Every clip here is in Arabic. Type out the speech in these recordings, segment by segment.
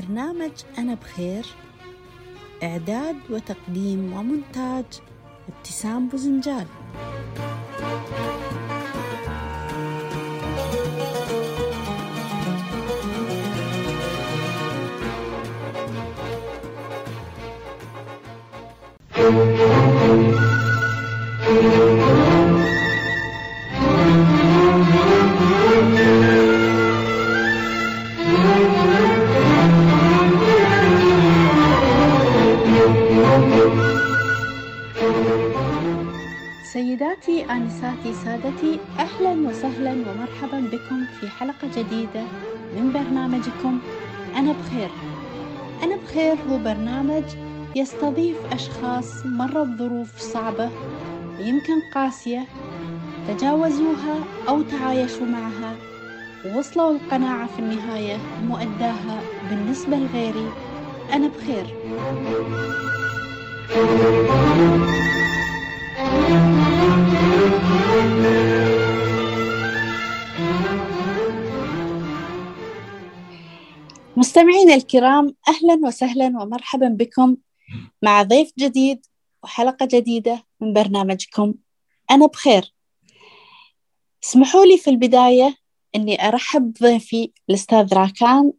برنامج أنا بخير إعداد وتقديم ومونتاج ابتسام بوزنجال سيداتي آنساتي سادتي أهلا وسهلا ومرحبا بكم في حلقة جديدة من برنامجكم أنا بخير. أنا بخير هو برنامج يستضيف أشخاص مروا بظروف صعبة ويمكن قاسية تجاوزوها أو تعايشوا معها ووصلوا القناعة في النهاية مؤداها بالنسبة لغيري أنا بخير. مستمعينا الكرام أهلا وسهلا ومرحبا بكم مع ضيف جديد وحلقة جديدة من برنامجكم. أنا بخير. اسمحوا لي في البداية أني أرحب بضيفي الأستاذ راكان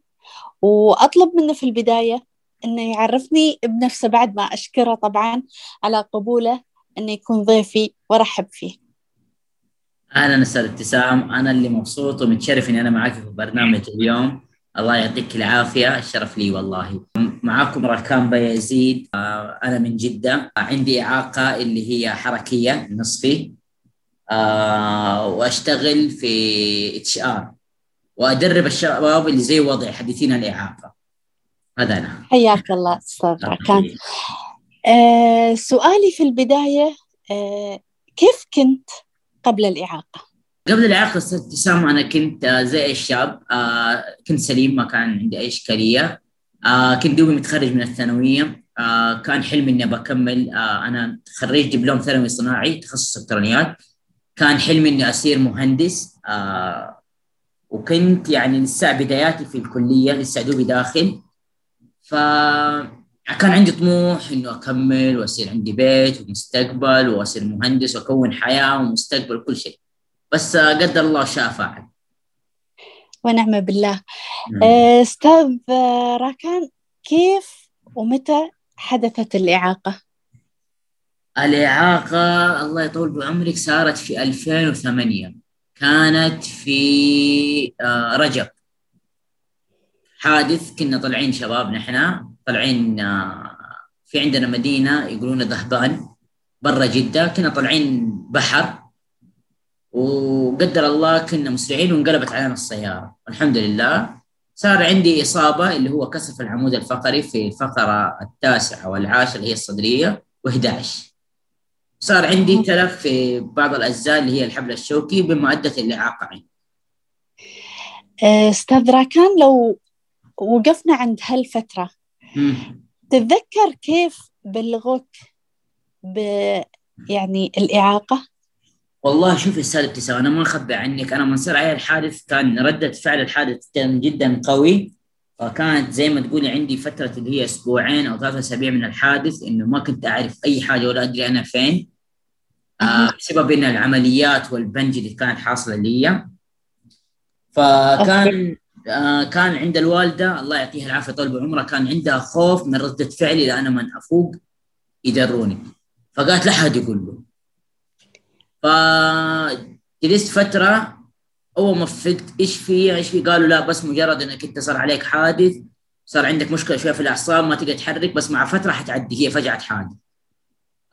وأطلب منه في البداية أنه يعرفني بنفسه بعد ما أشكره طبعا على قبوله. أنه يكون ضيفي وأرحب فيه. أهلا أستاذ ابتسام. أنا اللي مبسوط ومتشرف إني أنا معك في برنامج اليوم. الله يعطيك العافية. الشرف لي والله. معاكم راكان بيزيد آه، أنا من جدة. عندي إعاقة اللي هي حركية نصفي. آه، وأشتغل في HR. وأدرب الشباب اللي زي وضعي حديثين الإعاقة. هذا أنا. حياك الله أستاذ راكان آه سؤالي في البداية آه كيف كنت قبل الإعاقة؟ قبل الإعاقة أستاذ ابتسام أنا كنت آه، زي الشاب آه، كنت سليم ما كان عندي أي إشكالية. آه، كنت دوبي متخرج من الثانوية. آه، كان حلمي إني بكمل آه، أنا خريج دبلوم ثانوي صناعي تخصص إلكترونيات. كان حلمي إني أصير مهندس. آه، وكنت يعني لسه بداياتي في الكلية لسه دوبي داخل. ف كان عندي طموح إنه أكمل وأصير عندي بيت ومستقبل وأصير مهندس وأكون حياة ومستقبل وكل شيء. بس قدر الله شاء فعل. ونعم بالله. أستاذ آه، راكان كيف ومتى حدثت الإعاقة؟ الإعاقة الله يطول بعمرك صارت في 2008 كانت في آه، رجب. حادث كنا طالعين شباب نحن. طالعين آه، في عندنا مدينة يقولون ذهبان برا جدة كنا طالعين بحر وقدر الله كنا مسرعين وانقلبت علينا السيارة. الحمد لله. صار عندي إصابة اللي هو كسر في العمود الفقري في الفقرة التاسعة والعاشرة اللي هي الصدرية و11 صار عندي تلف في بعض الأجزاء اللي هي الحبل الشوكي بما أدت الإعاقة. عندي آه، أستاذ راكان لو وقفنا عند هالفترة تتذكر كيف بلغوك ب يعني الإعاقة؟ والله شوف أستاذ ابتسام أنا ما اخبي عنك. أنا من صار علي الحادث. كان ردة فعل الحادث كان جدا قوي. فكانت زي ما تقولي عندي فترة اللي هي أسبوعين أو ثلاثة أسابيع من الحادث إنه ما كنت أعرف أي حاجة ولا أدري أنا فين. آه بسبب إن العمليات والبنج اللي كانت حاصلة لي. فكان كان عند الوالدة الله يعطيها العافية طول بعمرها كان عندها خوف من ردة فعلي لأن من أفوق يدروني. فقالت لا حد يقول له. فجلست فترة أول ما فقت إيش في إيش في قالوا لا بس مجرد إنك أنت صار عليك حادث صار عندك مشكلة شوية في الأعصاب ما تقدر تحرك بس مع فترة حتعدي هي فجعه حادث.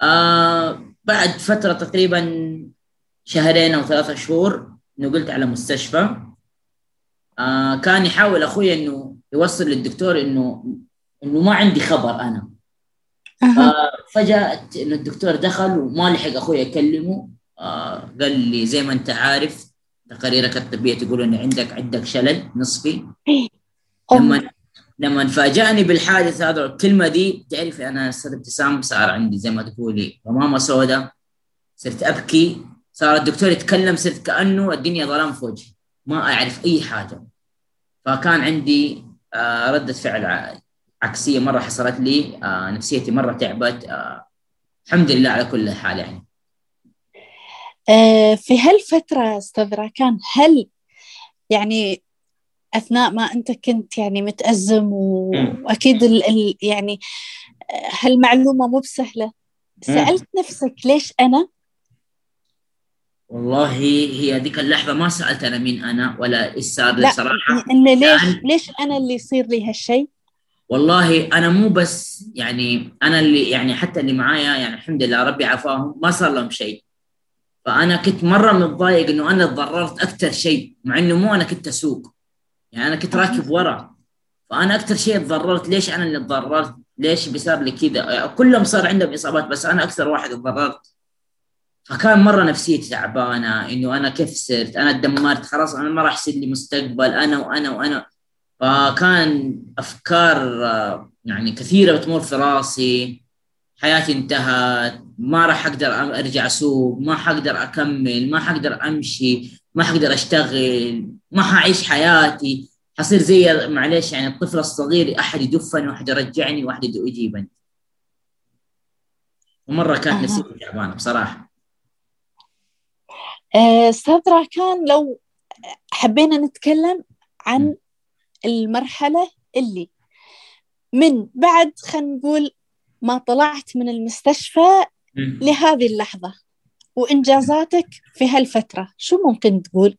آه بعد فترة تقريبا شهرين أو ثلاثة شهور نقلت على مستشفى. آه كان يحاول أخوي إنه يوصل للدكتور إنه إنه ما عندي خبر أنا. آه فجأة إنه الدكتور دخل وما لحق أخوي يكلمه. آه قال لي زي ما أنت عارف تقاريرك الطبية تقول ان عندك عندك شلل نصفي. لما لما فاجأني بالحادث هذا الكلمة دي تعرفي أنا صرت ابتسام صار عندي زي ما تقولي غمامه سوداء. صرت أبكي. صار الدكتور يتكلم صرت كأنه الدنيا ظلام في وجهي. ما أعرف أي حاجة. فكان عندي آه ردة فعل عكسية مرة حصلت لي آه نفسيتي مرة تعبت آه الحمد لله على كل حال يعني. في هالفترة أستاذ راكان هل يعني أثناء ما أنت كنت يعني متأزم وأكيد ال ال يعني هالمعلومة مو بسهلة. سألت نفسك ليش أنا والله هي ذيك اللحظة ما سالت أنا مين أنا ولا إيش صار لي صراحة. إن ليش يعني ليش أنا اللي يصير لي هالشيء والله أنا مو بس يعني أنا اللي يعني حتى اللي معايا يعني الحمد لله ربي عافاهم ما صار لهم شيء فأنا كنت مرة متضايق إنه أنا تضررت أكثر شيء مع إنه مو أنا كنت أسوق. يعني أنا كنت راكب ورا. فأنا أكثر شيء تضررت ليش أنا اللي تضررت؟ ليش بسبب لي كذا؟ كلهم صار عندهم إصابات بس أنا أكثر واحد تضررت. فكان مرة نفسيتي تعبانة إنه أنا كيف صرت؟ أنا تدمرت خلاص أنا ما راح يصير لي مستقبل أنا وأنا وأنا. فكان أفكار يعني كثيرة بتمر في راسي. حياتي انتهت ما راح أقدر أرجع أسوق ما حقدر أكمل ما حقدر أمشي ما حقدر أشتغل ما حعيش حياتي. حصير زي معلش يعني الطفل الصغير أحد يدفني واحد يرجعني واحد يجيبني. ومرة كانت نفسيتي تعبانة بصراحة. آه، أستاذ راكان لو حبينا نتكلم عن المرحلة اللي من بعد خلينا نقول ما طلعت من المستشفى لهذه اللحظة وإنجازاتك في هالفترة شو ممكن تقول؟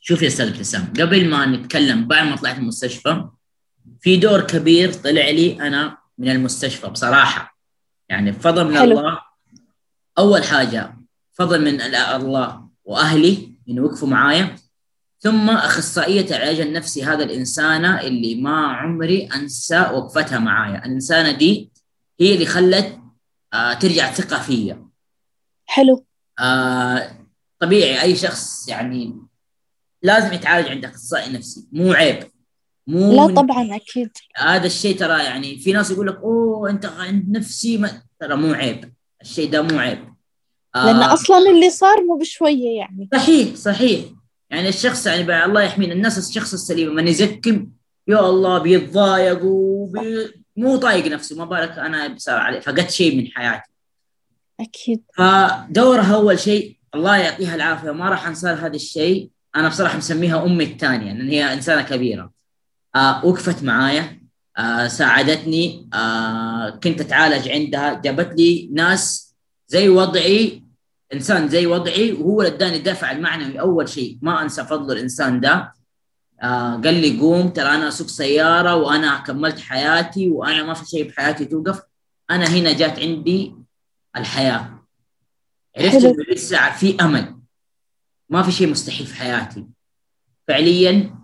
شوف يا أستاذ ابتسام قبل ما نتكلم بعد ما طلعت من المستشفى في دور كبير طلع لي أنا من المستشفى بصراحة. يعني بفضل من حلو. الله أول حاجة فضل من الله. وأهلي انه وقفوا معايا. ثم أخصائية العلاج النفسي هذا الانسانه اللي ما عمري أنسى وقفتها معايا. الإنسانة دي هي اللي خلت آه ترجع الثقه فيا. حلو. آه طبيعي أي شخص يعني لازم يتعالج عند أخصائي نفسي. مو عيب. مو لا طبعا أكيد. هذا الشيء ترى يعني في ناس يقول لك أوه أنت عند نفسي ما ترى مو عيب. الشيء ده مو عيب. آه. أصلا اللي صار مو بشوية يعني. صحيح صحيح. يعني الشخص يعني الله يحمينا. الناس الشخص السليم. من يزكم يا الله بيتضايق وبي... مو طايق نفسه. ما بالك أنا صار عليه. فقدت شيء من حياتي. أكيد. فدورها أول شيء الله يعطيها العافية. ما راح انسى هذا الشيء. أنا بصراحة مسميها أمي الثانية لأن هي إنسانة كبيرة. آه وقفت معايا. آه ساعدتني. آه كنت أتعالج عندها. جابت لي ناس زي وضعي انسان زي وضعي وهو اللي اداني الدفع المعنوي. أول شيء ما أنسى فضل الإنسان ده. آه قال لي قوم ترى أنا أسوق سيارة وأنا كملت حياتي وأنا ما في شيء بحياتي توقف. أنا هنا جات عندي الحياة. عرفت إنه لسه في أمل. ما في شيء مستحيل في حياتي. فعليا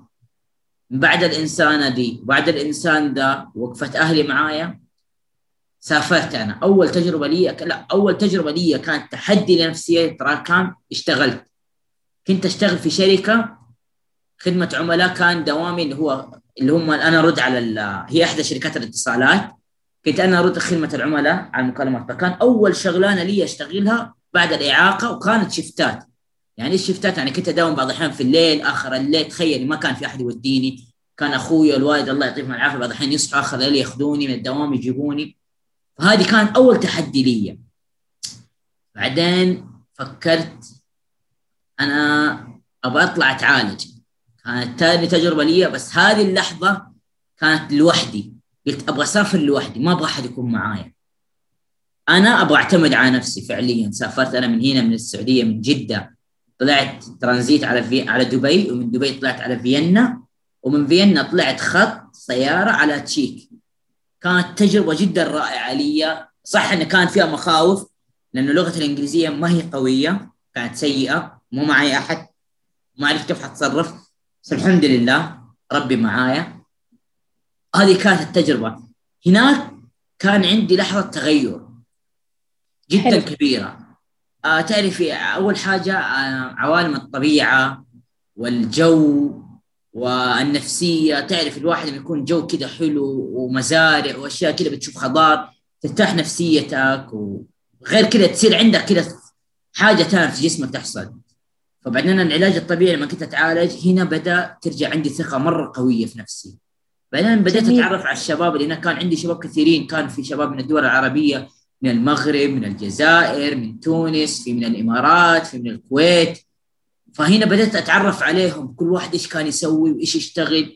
بعد الإنسانة دي بعد الإنسان ده وقفت أهلي معايا. سافرت أنا. أول تجربة لي لا أول تجربة لي كانت تحدي لنفسية ترى كان اشتغلت. كنت أشتغل في شركة خدمة عملاء كان دوامي اللي هو اللي هم أنا أرد على هي إحدى شركات الاتصالات. كنت أنا أرد خدمة العملاء على المكالمات. فكان أول شغلانة لي أشتغلها بعد الإعاقة وكانت شفتات. يعني إيش شفتات؟ يعني كنت أداوم بعض الأحيان في الليل آخر الليل. تخيل ما كان في أحد يوديني. كان أخوي الوالد الله يعطيهم العافية بعض الأحيان يصحوا آخر الليل يأخذوني من الدوام يجيبوني. فهذه كان أول تحدي لي. بعدين فكرت أنا أبغى أطلع أتعالج. كانت ثاني تجربة لي بس هذه اللحظة كانت لوحدي. قلت أبغى أسافر لوحدي ما أبغى أحد يكون معايا. أنا أبغى أعتمد على نفسي فعليا. سافرت أنا من هنا من السعودية من جدة. طلعت ترانزيت على في... على دبي ومن دبي طلعت على فيينا. ومن فيينا طلعت خط سيارة على تشيك. كانت تجربة جدا رائعة لي. صح إن كان فيها مخاوف لأنه لغة الإنجليزية ما هي قوية كانت سيئة مو معي أحد ما عرفت كيف حتصرف. بس الحمد لله ربي معايا. هذه كانت التجربة. هناك كان عندي لحظة تغير جدا حلو. كبيرة. آه تعرفي أول حاجة آه عوالم الطبيعة والجو والنفسية تعرف الواحد لما يكون جو كذا حلو ومزارع وأشياء كذا بتشوف خضار ترتاح نفسيتك وغير كذا تصير عندك كذا حاجة ثانية في جسمك تحصل. فبعدين العلاج الطبيعي لما كنت أتعالج هنا بدأ ترجع عندي ثقة مرة قوية في نفسي. بعدين بديت جميل. أتعرف على الشباب اللي هناك. كان عندي شباب كثيرين. كان في شباب من الدول العربية من المغرب من الجزائر من تونس في من الإمارات في من الكويت. فهنا بديت أتعرف عليهم. كل واحد إيش كان يسوي وإيش يشتغل.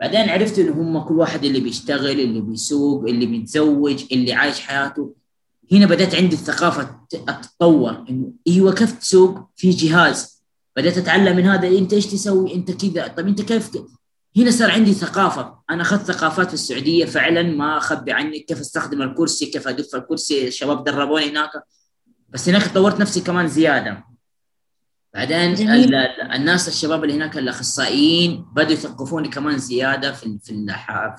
بعدين عرفت انه هم كل واحد اللي بيشتغل اللي بيسوق اللي متزوج اللي عايش حياته. هنا بدأت عندي الثقافة تتطور. إنه أيوه كيف تسوق؟ في جهاز. بدأت أتعلم من هذا. إنت إيش تسوي؟ إنت كذا. طب إنت كيف. هنا صار عندي ثقافة. أنا أخذت ثقافات في السعودية. فعلا ما أخبي عنك كيف أستخدم الكرسي كيف أدف الكرسي. الشباب دربوني هناك. بس هناك طورت نفسي كمان زيادة. بعدين جميل. الناس الشباب اللي هناك الأخصائيين بدوا يثقفوني كمان زيادة في في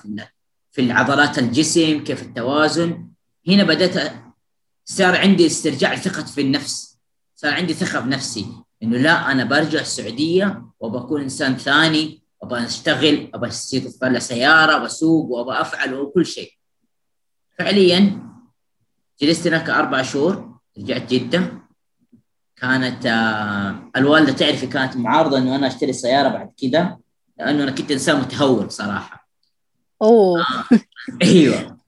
في, في العضلات الجسم كيف التوازن. هنا بدأت صار عندي استرجاع ثقة في النفس. صار عندي ثقة بنفسي إنه لا أنا برجع السعوديه وبكون إنسان ثاني أبغى أشتغل أبغى اطلع سيارة بسوق وأبغى أفعل وكل شيء. فعليا جلست هناك أربع شهور رجعت جدة. كانت آه الوالدة تعرفي كانت معارضة إنه أنا أشتري سيارة بعد كذا لأنه أنا كنت إنسان متهور صراحة. أوه. آه. أيوه.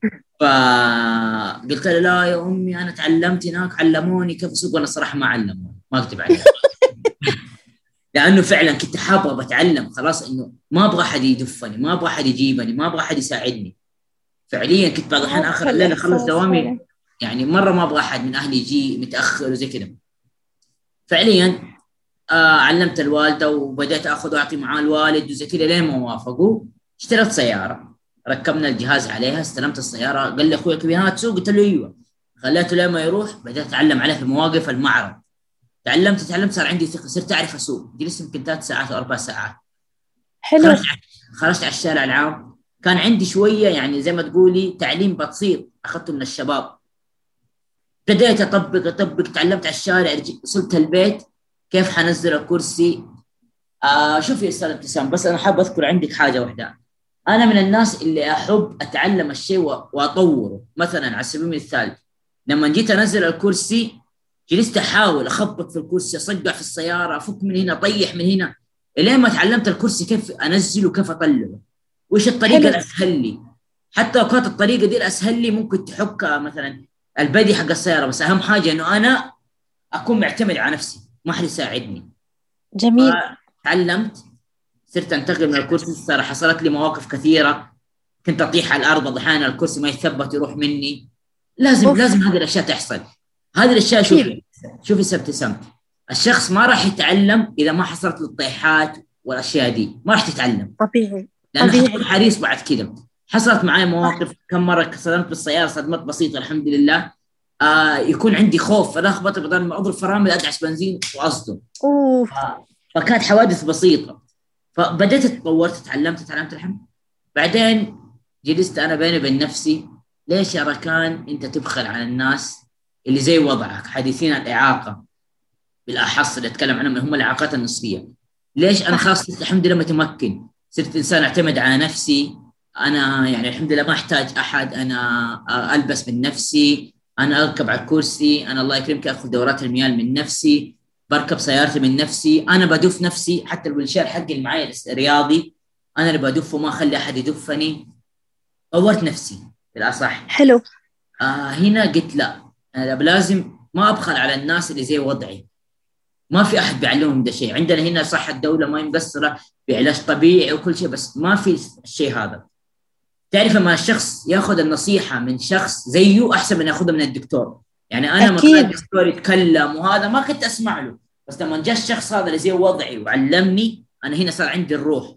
فقلت لها لا يا أمي أنا تعلمت هناك علموني كيف أسوق وأنا صراحة ما علموني ما اكذب عليك لأنه فعلا كنت حابه بتعلم خلاص إنه ما أبغى أحد يدفني ما أبغى أحد يجيبني ما أبغى أحد يساعدني. فعليا كنت بعض الاحيان آخر الليل أخلص دوامي يعني مرة ما أبغى أحد من أهلي يجي متأخر وزي كذا فعليا آه علمت الوالدة وبدأت آخذ وأعطي معاه الوالد وزي كذا لين ما وافقوا. اشتريت سيارة. ركبنا الجهاز عليها استلمت السيارة. قال لي أخوي كبير ها تسوق قلت له أيوه. خليته لين ما يروح بدأت أتعلم عليه في مواقف المعرض. تعلمت تعلمت صار عندي ثقه صرت أعرف أسوق. جلست يمكن ثلاث ساعات أو أربع ساعات. حلو. خرجت خرجت على الشارع العام. كان عندي شوية يعني زي ما تقولي تعليم بسيط أخذته من الشباب. بديت اطبق أطبق تعلمت على الشارع وصلت البيت كيف حنزل الكرسي؟ آه شوف يا أستاذ ابتسام بس أنا حاب أذكر عندك حاجة واحدة. أنا من الناس اللي أحب أتعلم الشيء وأطوره. مثلا على سبيل المثال لما جيت أنزل الكرسي جلست أحاول أخبط في الكرسي أصقع في السيارة أفك من هنا أطيح من هنا. إلين ما تعلمت الكرسي كيف أنزله كيف أطلعه. وايش الطريقة. الأسهل لي؟ حتى لو كانت الطريقة دي الأسهل لي ممكن تحك مثلا. البدي حق السيارة بس أهم حاجة إنه أنا أكون معتمد على نفسي ما حد يساعدني. جميل. تعلمت صرت أنتقل من الكرسي صار حصلت لي مواقف كثيرة. كنت أطيح على الأرض أحيانا الكرسي ما يتثبت يروح مني. لازم أوف. لازم هذه الأشياء تحصل. هذه الأشياء شوفي شوفي سبتسم الشخص ما راح يتعلم إذا ما حصلت له الطيحات والأشياء دي. ما راح تتعلم. طبيعي. لأنه. حيكون حريص بعد كذا. حصلت معي مواقف. كم مرة صدمت بالسيارة صدمات بسيطة الحمد لله. آه يكون عندي خوف. فلخبطه بدل ما اضرب فرامل ادعس بنزين وأصدم. أوف. فكانت حوادث بسيطة. فبديت تطورت تعلمت تعلمت الحمد بعدين جلست أنا بيني وبين نفسي ليش يا ركان أنت تبخل على الناس اللي زي وضعك؟ حديثين الاعاقه بالاحص اللي أتكلم عنهم هم الإعاقات النصفية. ليش أنا خلاص الحمد لله متمكن؟ صرت إنسان أعتمد على نفسي. أنا يعني الحمد لله ما أحتاج أحد أنا ألبس من نفسي أنا أركب على الكرسي أنا الله يكرمك أخذ دورات المياه من نفسي بركب سيارتي من نفسي أنا بدف نفسي حتى الويلشير حقي اللي معي رياضي أنا اللي بدفه ما أخلي أحد يدفني. طورت نفسي بالأصح. حلو. آه هنا قلت لا أنا لازم ما أبخل على الناس اللي زي وضعي. ما في أحد بيعلمهم ده شيء. عندنا هنا صح الدولة ما مقصره بعلاج طبيعي وكل شيء بس ما في الشيء هذا. تعرف لما الشخص ياخذ النصيحة من شخص زيه أحسن من ياخذها من الدكتور. يعني أنا لما كان الدكتور يتكلم وهذا ما كنت أسمع له. بس لما جاء الشخص هذا اللي زي وضعي وعلمني أنا هنا صار عندي الروح.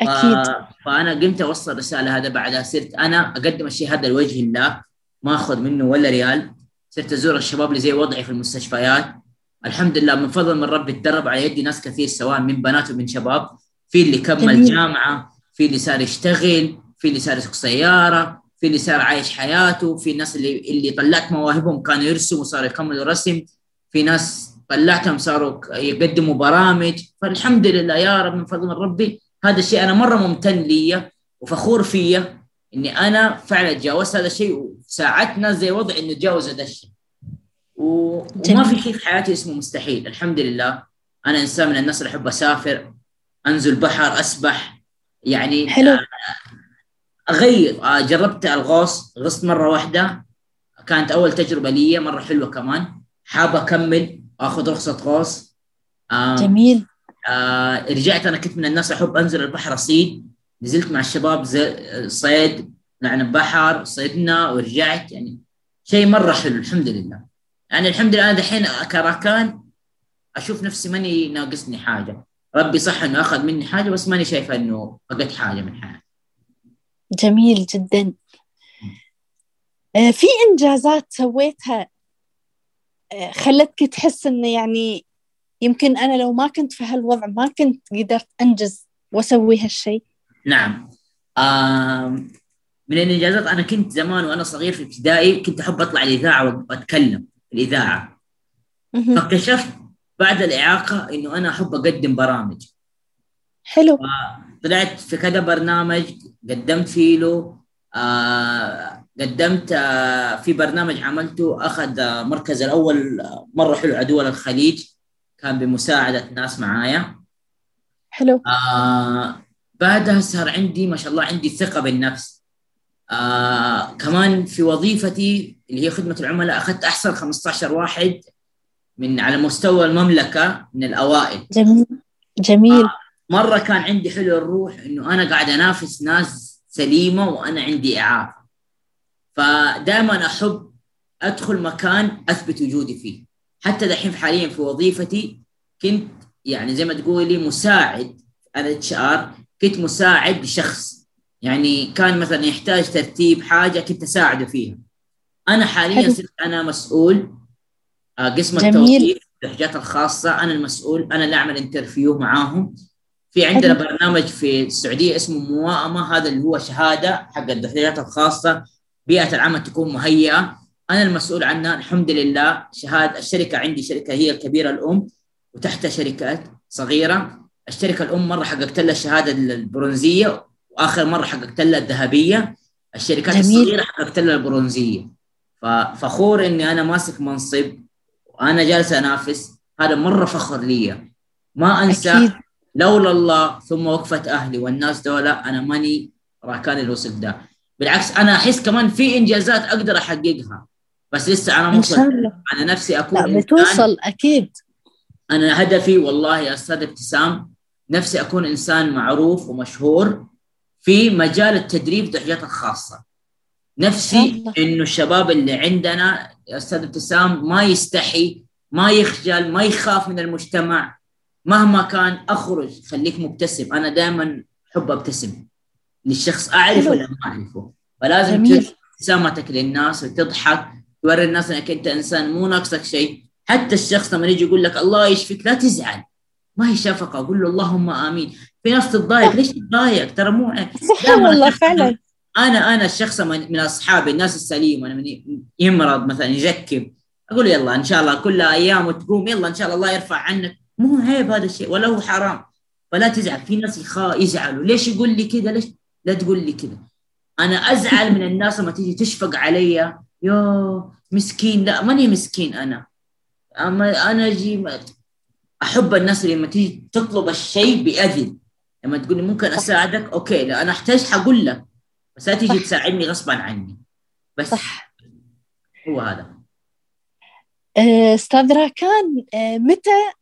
أكيد. ف... فأنا قمت أوصل الرساله هذا بعدها. صرت أنا أقدم الشيء هذا لوجه الله. ما أخذ منه ولا ريال. صرت أزور الشباب اللي زي وضعي في المستشفيات. الحمد لله من فضل من ربي تدرب على يدي ناس كثير سواء من بنات ومن شباب. في اللي كمل جميل. جامعة في اللي صار يشتغل في اللي صار يسوق سيارة في اللي صار عايش حياته في الناس اللي اللي طلعت مواهبهم كانوا يرسموا وصاروا يكملوا رسم في ناس طلعتهم صاروا يقدموا برامج. فالحمد لله يا رب من فضل من ربي هذا الشيء أنا مرة ممتن لي وفخور فيا إني أنا فعلا تجاوزت هذا الشيء وساعدت ناس زي وضعي إنه يتجاوز هذا الشيء. و... وما في شيء في حياتي اسمه مستحيل الحمد لله. أنا إنسان من الناس اللي أحب أسافر أنزل بحر أسبح يعني حلو. أغير آه، جربت الغوص غصت مرة واحدة كانت أول تجربة لي مرة حلوة كمان حاب أكمل واخذ رخصة غوص آه جميل. آه رجعت أنا كنت من الناس أحب أنزل البحر أصيد نزلت مع الشباب صيد طلعنا البحر صيدنا ورجعت يعني شيء مرة حلو الحمد لله. يعني الحمد لله أنا دحين كراكان أشوف نفسي ماني ناقصني حاجة. ربي صح إنه أخذ مني حاجة بس ماني شايفة إنه فقدت حاجة من حياتي. جميل جدا. آه، في إنجازات سويتها آه، خلتك تحس إنه يعني يمكن أنا لو ما كنت في هالوضع ما كنت قدرت أنجز وأسوي هالشيء نعم. من الإنجازات أنا كنت زمان وأنا صغير في ابتدائي كنت أحب أطلع الإذاعة وأتكلم الإذاعة. فاكتشفت بعد الإعاقة إنه أنا أحب أقدم برامج. حلو. طلعت في كذا برنامج قدمت فيه له آه قدمت آه في برنامج عملته أخذ آه مركز الأول مرة حلو على دول الخليج. كان بمساعدة ناس معايا. حلو. آه بعدها صار عندي ما شاء الله عندي ثقة بالنفس. آه كمان في وظيفتي اللي هي خدمة العملاء أخذت أحسن 15 واحد من على مستوى المملكة من الأوائل. جميل. جميل. آه مرة كان عندي حلو الروح إنه أنا قاعد أنافس ناس سليمة وأنا عندي اعاقه فدائما أحب أدخل مكان أثبت وجودي فيه. حتى دحين حاليا في وظيفتي كنت يعني زي ما تقولي مساعد أنا HR. كنت مساعد لشخص. يعني كان مثلا يحتاج ترتيب حاجة كنت أساعده فيها. أنا حاليا صرت أنا مسؤول قسم التوظيف الحاجات الخاصة أنا المسؤول أنا اللي أعمل انترفيو معاهم. في عندنا برنامج في السعودية اسمه موائمه هذا اللي هو شهادة حق الدخليات الخاصة. بيئة العمل تكون مهيئة. أنا المسؤول عنها الحمد لله. شهادة الشركة عندي شركة هي الكبيرة الأم وتحتها شركات صغيرة. الشركة الأم مرة حققت لها الشهادة البرونزية وآخر مرة حققت لها الذهبية. الشركات جميل. الصغيرة حققت لها البرونزية. ففخور إني أنا ماسك منصب وأنا جالس أنافس هذا مرة فخر لي. ما أنسى أكيد. لولا الله ثم وقفه أهلي والناس دولة أنا ماني راكان الوصل ده. بالعكس أنا أحس كمان في إنجازات أقدر أحققها. بس لسه أنا مو أنا نفسي أكون لا بتوصل أكيد. أنا هدفي والله يا أستاذ ابتسام نفسي أكون إنسان معروف ومشهور في مجال التدريب الدرجات الخاصة. نفسي إنه الشباب اللي عندنا يا أستاذ ابتسام ما يستحي ما يخجل ما يخاف من المجتمع. مهما كان أخرج خليك مبتسم. أنا دائما أحب أبتسم. للشخص أعرفه ولا ما أعرفه. فلازم ابتسامتك للناس وتضحك. توري الناس إنك أنت إنسان مو ناقصك شيء. حتى الشخص لما يجي يقول لك الله يشفيك لا تزعل. ما هي شفقة. أقول له اللهم آمين. في ناس تتضايق ليش تتضايق ترى مو والله فعلا. أنا أنا الشخص من أصحابي الناس السليمة لما يمرض مثلا يزكم أقول يلا إن شاء الله كل أيام وتقوم يلا إن شاء الله الله يرفع عنك. مو عيب هذا الشيء ولا هو حرام. فلا تزعل في ناس يخا يزعلوا. ليش يقول لي كذا؟ ليش؟ لا تقول لي كذا. أنا أزعل من الناس لما تيجي تشفق علي. يا مسكين. لا ماني مسكين أنا. أما أنا أجي أحب الناس اللي لما تيجي تطلب الشيء بأذن. لما تقول لي ممكن أساعدك؟ أوكي لا أنا أحتاج حقول لك. بس لا تيجي تساعدني غصبا عني. بس صح. هو هذا. آه، أستاذ راكان آه، متى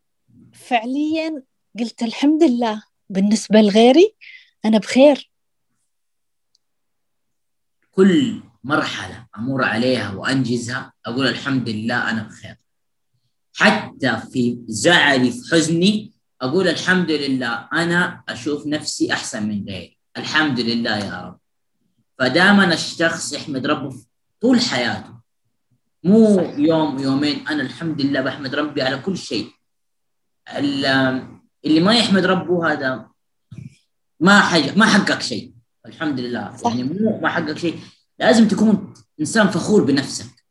فعليا قلت الحمد لله بالنسبة لغيري أنا بخير؟ كل مرحلة أمر عليها وأنجزها أقول الحمد لله أنا بخير. حتى في زعلي في حزني أقول الحمد لله أنا أشوف نفسي أحسن من غيري. الحمد لله يا رب. فدائما الشخص يحمد ربه طول حياته. مو يوم يومين أنا الحمد لله بحمد ربي على كل شيء. اللي ما يحمد ربه هذا ما حاجة ما حقق شيء. الحمد لله. صح. يعني مو ما حقق شيء. لازم تكون إنسان فخور بنفسك.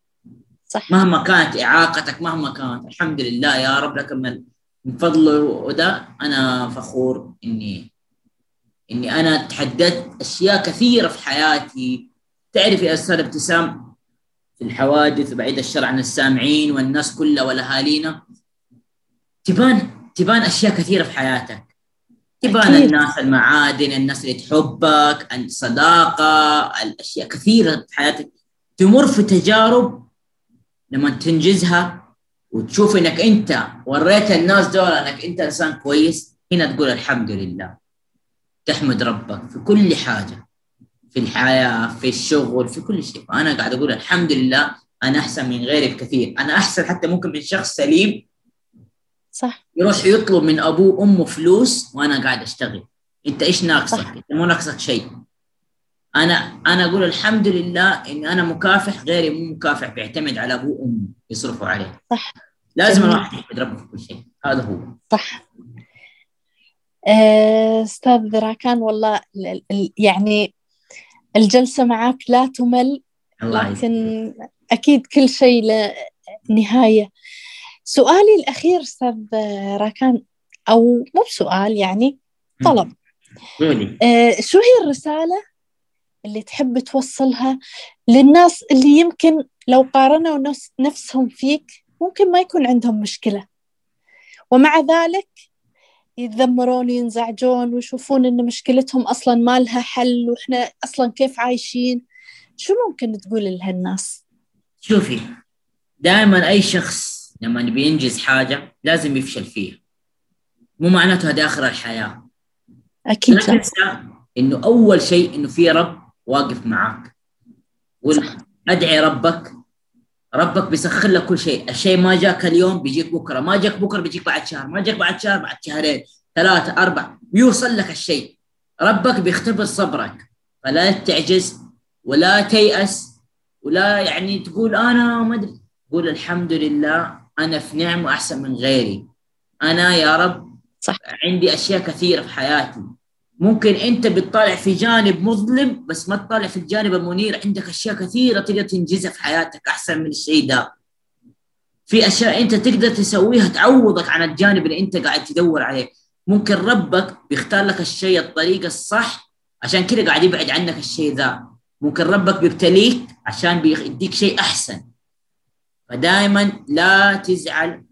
صح. مهما كانت إعاقتك مهما كانت الحمد لله يا رب لك من من فضله وده أنا فخور إني إني أنا تحددت أشياء كثيرة في حياتي. تعرف يا أستاذ ابتسام في الحوادث بعيد الشر عن السامعين والناس كلها والأهالينا تبان تبان أشياء كثيرة في حياتك. تبان الناس المعادن الناس اللي تحبك الصداقة الأشياء كثيرة في حياتك. تمر في تجارب لما تنجزها وتشوف إنك أنت وريت الناس دول إنك أنت إنسان كويس. هنا تقول الحمد لله. تحمد ربك في كل حاجة في الحياة في الشغل في كل شيء. فانا قاعد أقول الحمد لله أنا أحسن من غيري بكثير. أنا أحسن حتى ممكن من شخص سليم صح. يروح يطلب من أبوه وأمه فلوس وأنا قاعد أشتغل. أنت إيش ناقصك؟ أنت مو ناقصك شيء. أنا أنا أقول الحمد لله اني أنا مكافح غيري مو مكافح بيعتمد على أبوه وأمه يصرفوا عليه. صح. لازم الواحد يحمد ربه في كل شيء. هذا هو. صح. أستاذ راكان والله يعني الجلسة معك لا تمل لكن أكيد كل شيء له نهاية. سؤالي الأخير أستاذ راكان أو مو بسؤال يعني طلب. آه شو هي الرسالة اللي تحب توصلها للناس اللي يمكن لو قارنوا نفسهم فيك ممكن ما يكون عندهم مشكلة؟ ومع ذلك يتذمرون وينزعجون ويشوفون إن مشكلتهم أصلا ما لها حل وإحنا أصلا كيف عايشين؟ شو ممكن تقول لهالناس؟ شوفي دائما أي شخص لما بينجز حاجة لازم يفشل فيها. مو معناته هذا آخر الحياة. أكيد لا. تنسى إنه أول شيء إنه في رب واقف معاك. ادعي ربك ربك بيسخر لك كل شيء. الشيء ما جاك اليوم بيجيك بكرة ما جاك بكرة بيجيك بعد شهر ما جاك بعد شهر بعد شهرين ثلاثة أربعة يوصل لك الشيء. ربك بيختبر صبرك. فلا تعجز ولا تيأس ولا يعني تقول أنا ما أدري. قول الحمد لله أنا في نعمة أحسن من غيري. أنا يا رب صح. عندي أشياء كثيرة في حياتي. ممكن انت بتطالع في جانب مظلم بس ما تطالع في الجانب المنير عندك أشياء كثيرة تقدر تنجزها في حياتك أحسن من الشيء ده. في أشياء انت تقدر تسويها تعوضك عن الجانب اللي انت قاعد تدور عليه. ممكن ربك بيختار لك الشيء الطريقة الصح عشان كذا قاعد يبعد عنك الشيء ذا. ممكن ربك بيبتليك عشان بيديك شيء أحسن. فدائما لا تزعل.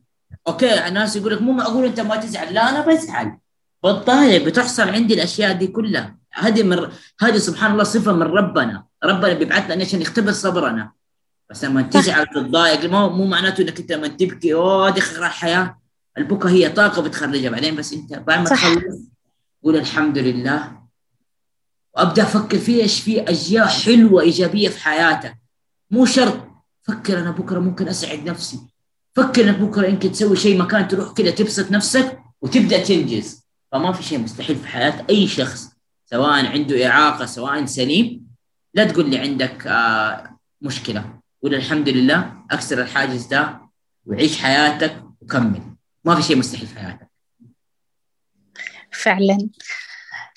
أوكي الناس يقول لك مو معقول أنت ما تزعل. لا أنا بزعل. بتضايق بتحصل عندي الأشياء دي كلها. هذه من هذه سبحان الله صفة من ربنا. ربنا بيبعث لنا عشان يختبر صبرنا. بس لما تزعل تتضايق مو مو معناته إنك أنت لما تبكي أوه دي خير الحياة البكاء هي طاقة بتخرجها بعدين بس أنت بعد ما تخلص قول الحمد لله. وأبدأ أفكر في إيش؟ في أشياء حلوة إيجابية في حياتك. مو شرط فكر أنا بكرة ممكن أسعد نفسي. فكر إنك بكرة يمكن تسوي شيء مكان تروح كذا تبسط نفسك وتبدأ تنجز. فما في شيء مستحيل في حياة أي شخص سواء عنده إعاقة سواء سليم لا تقول لي عندك آه مشكلة. قول الحمد لله أكسر الحاجز ده وعيش حياتك وكمل. ما في شيء مستحيل في حياتك. فعلا.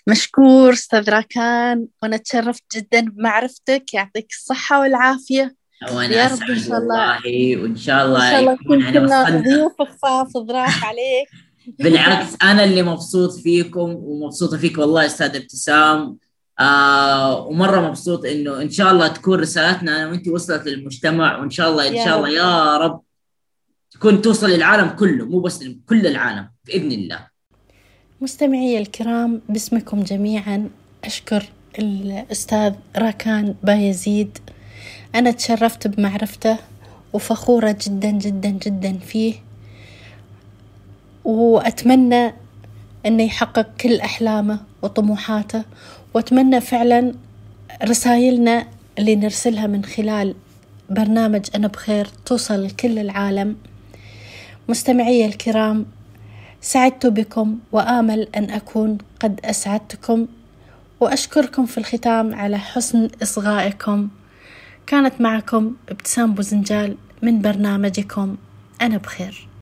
مشكور أستاذ راكان. وأنا تشرفت جدا بمعرفتك. يعطيك الصحة والعافية. وأنا يا رب إن شاء الله. وإن شاء الله إن شاء الله كنا ضيوف خفاف عليك. بالعكس أنا اللي مبسوط فيكم ومبسوطة فيك والله أستاذ ابتسام. آه ومرة مبسوط إنه إن شاء الله تكون رسالتنا أنا وانت وصلت للمجتمع وإن شاء الله إن شاء الله يا رب تكون توصل للعالم كله مو بس كل العالم بإذن الله. مستمعي الكرام باسمكم جميعا أشكر الأستاذ راكان بايزيد. أنا تشرفت بمعرفته وفخورة جدا جدا جدا فيه. وأتمنى أنه يحقق كل أحلامه وطموحاته وأتمنى فعلا رسائلنا اللي نرسلها من خلال برنامج أنا بخير توصل لكل العالم. مستمعي الكرام سعدت بكم وآمل أن أكون قد أسعدتكم وأشكركم في الختام على حسن إصغائكم. كانت معكم ابتسام بوزنجال من برنامجكم أنا بخير.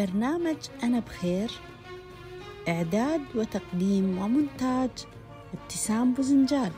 برنامج أنا بخير إعداد وتقديم ومونتاج ابتسام بوزنجال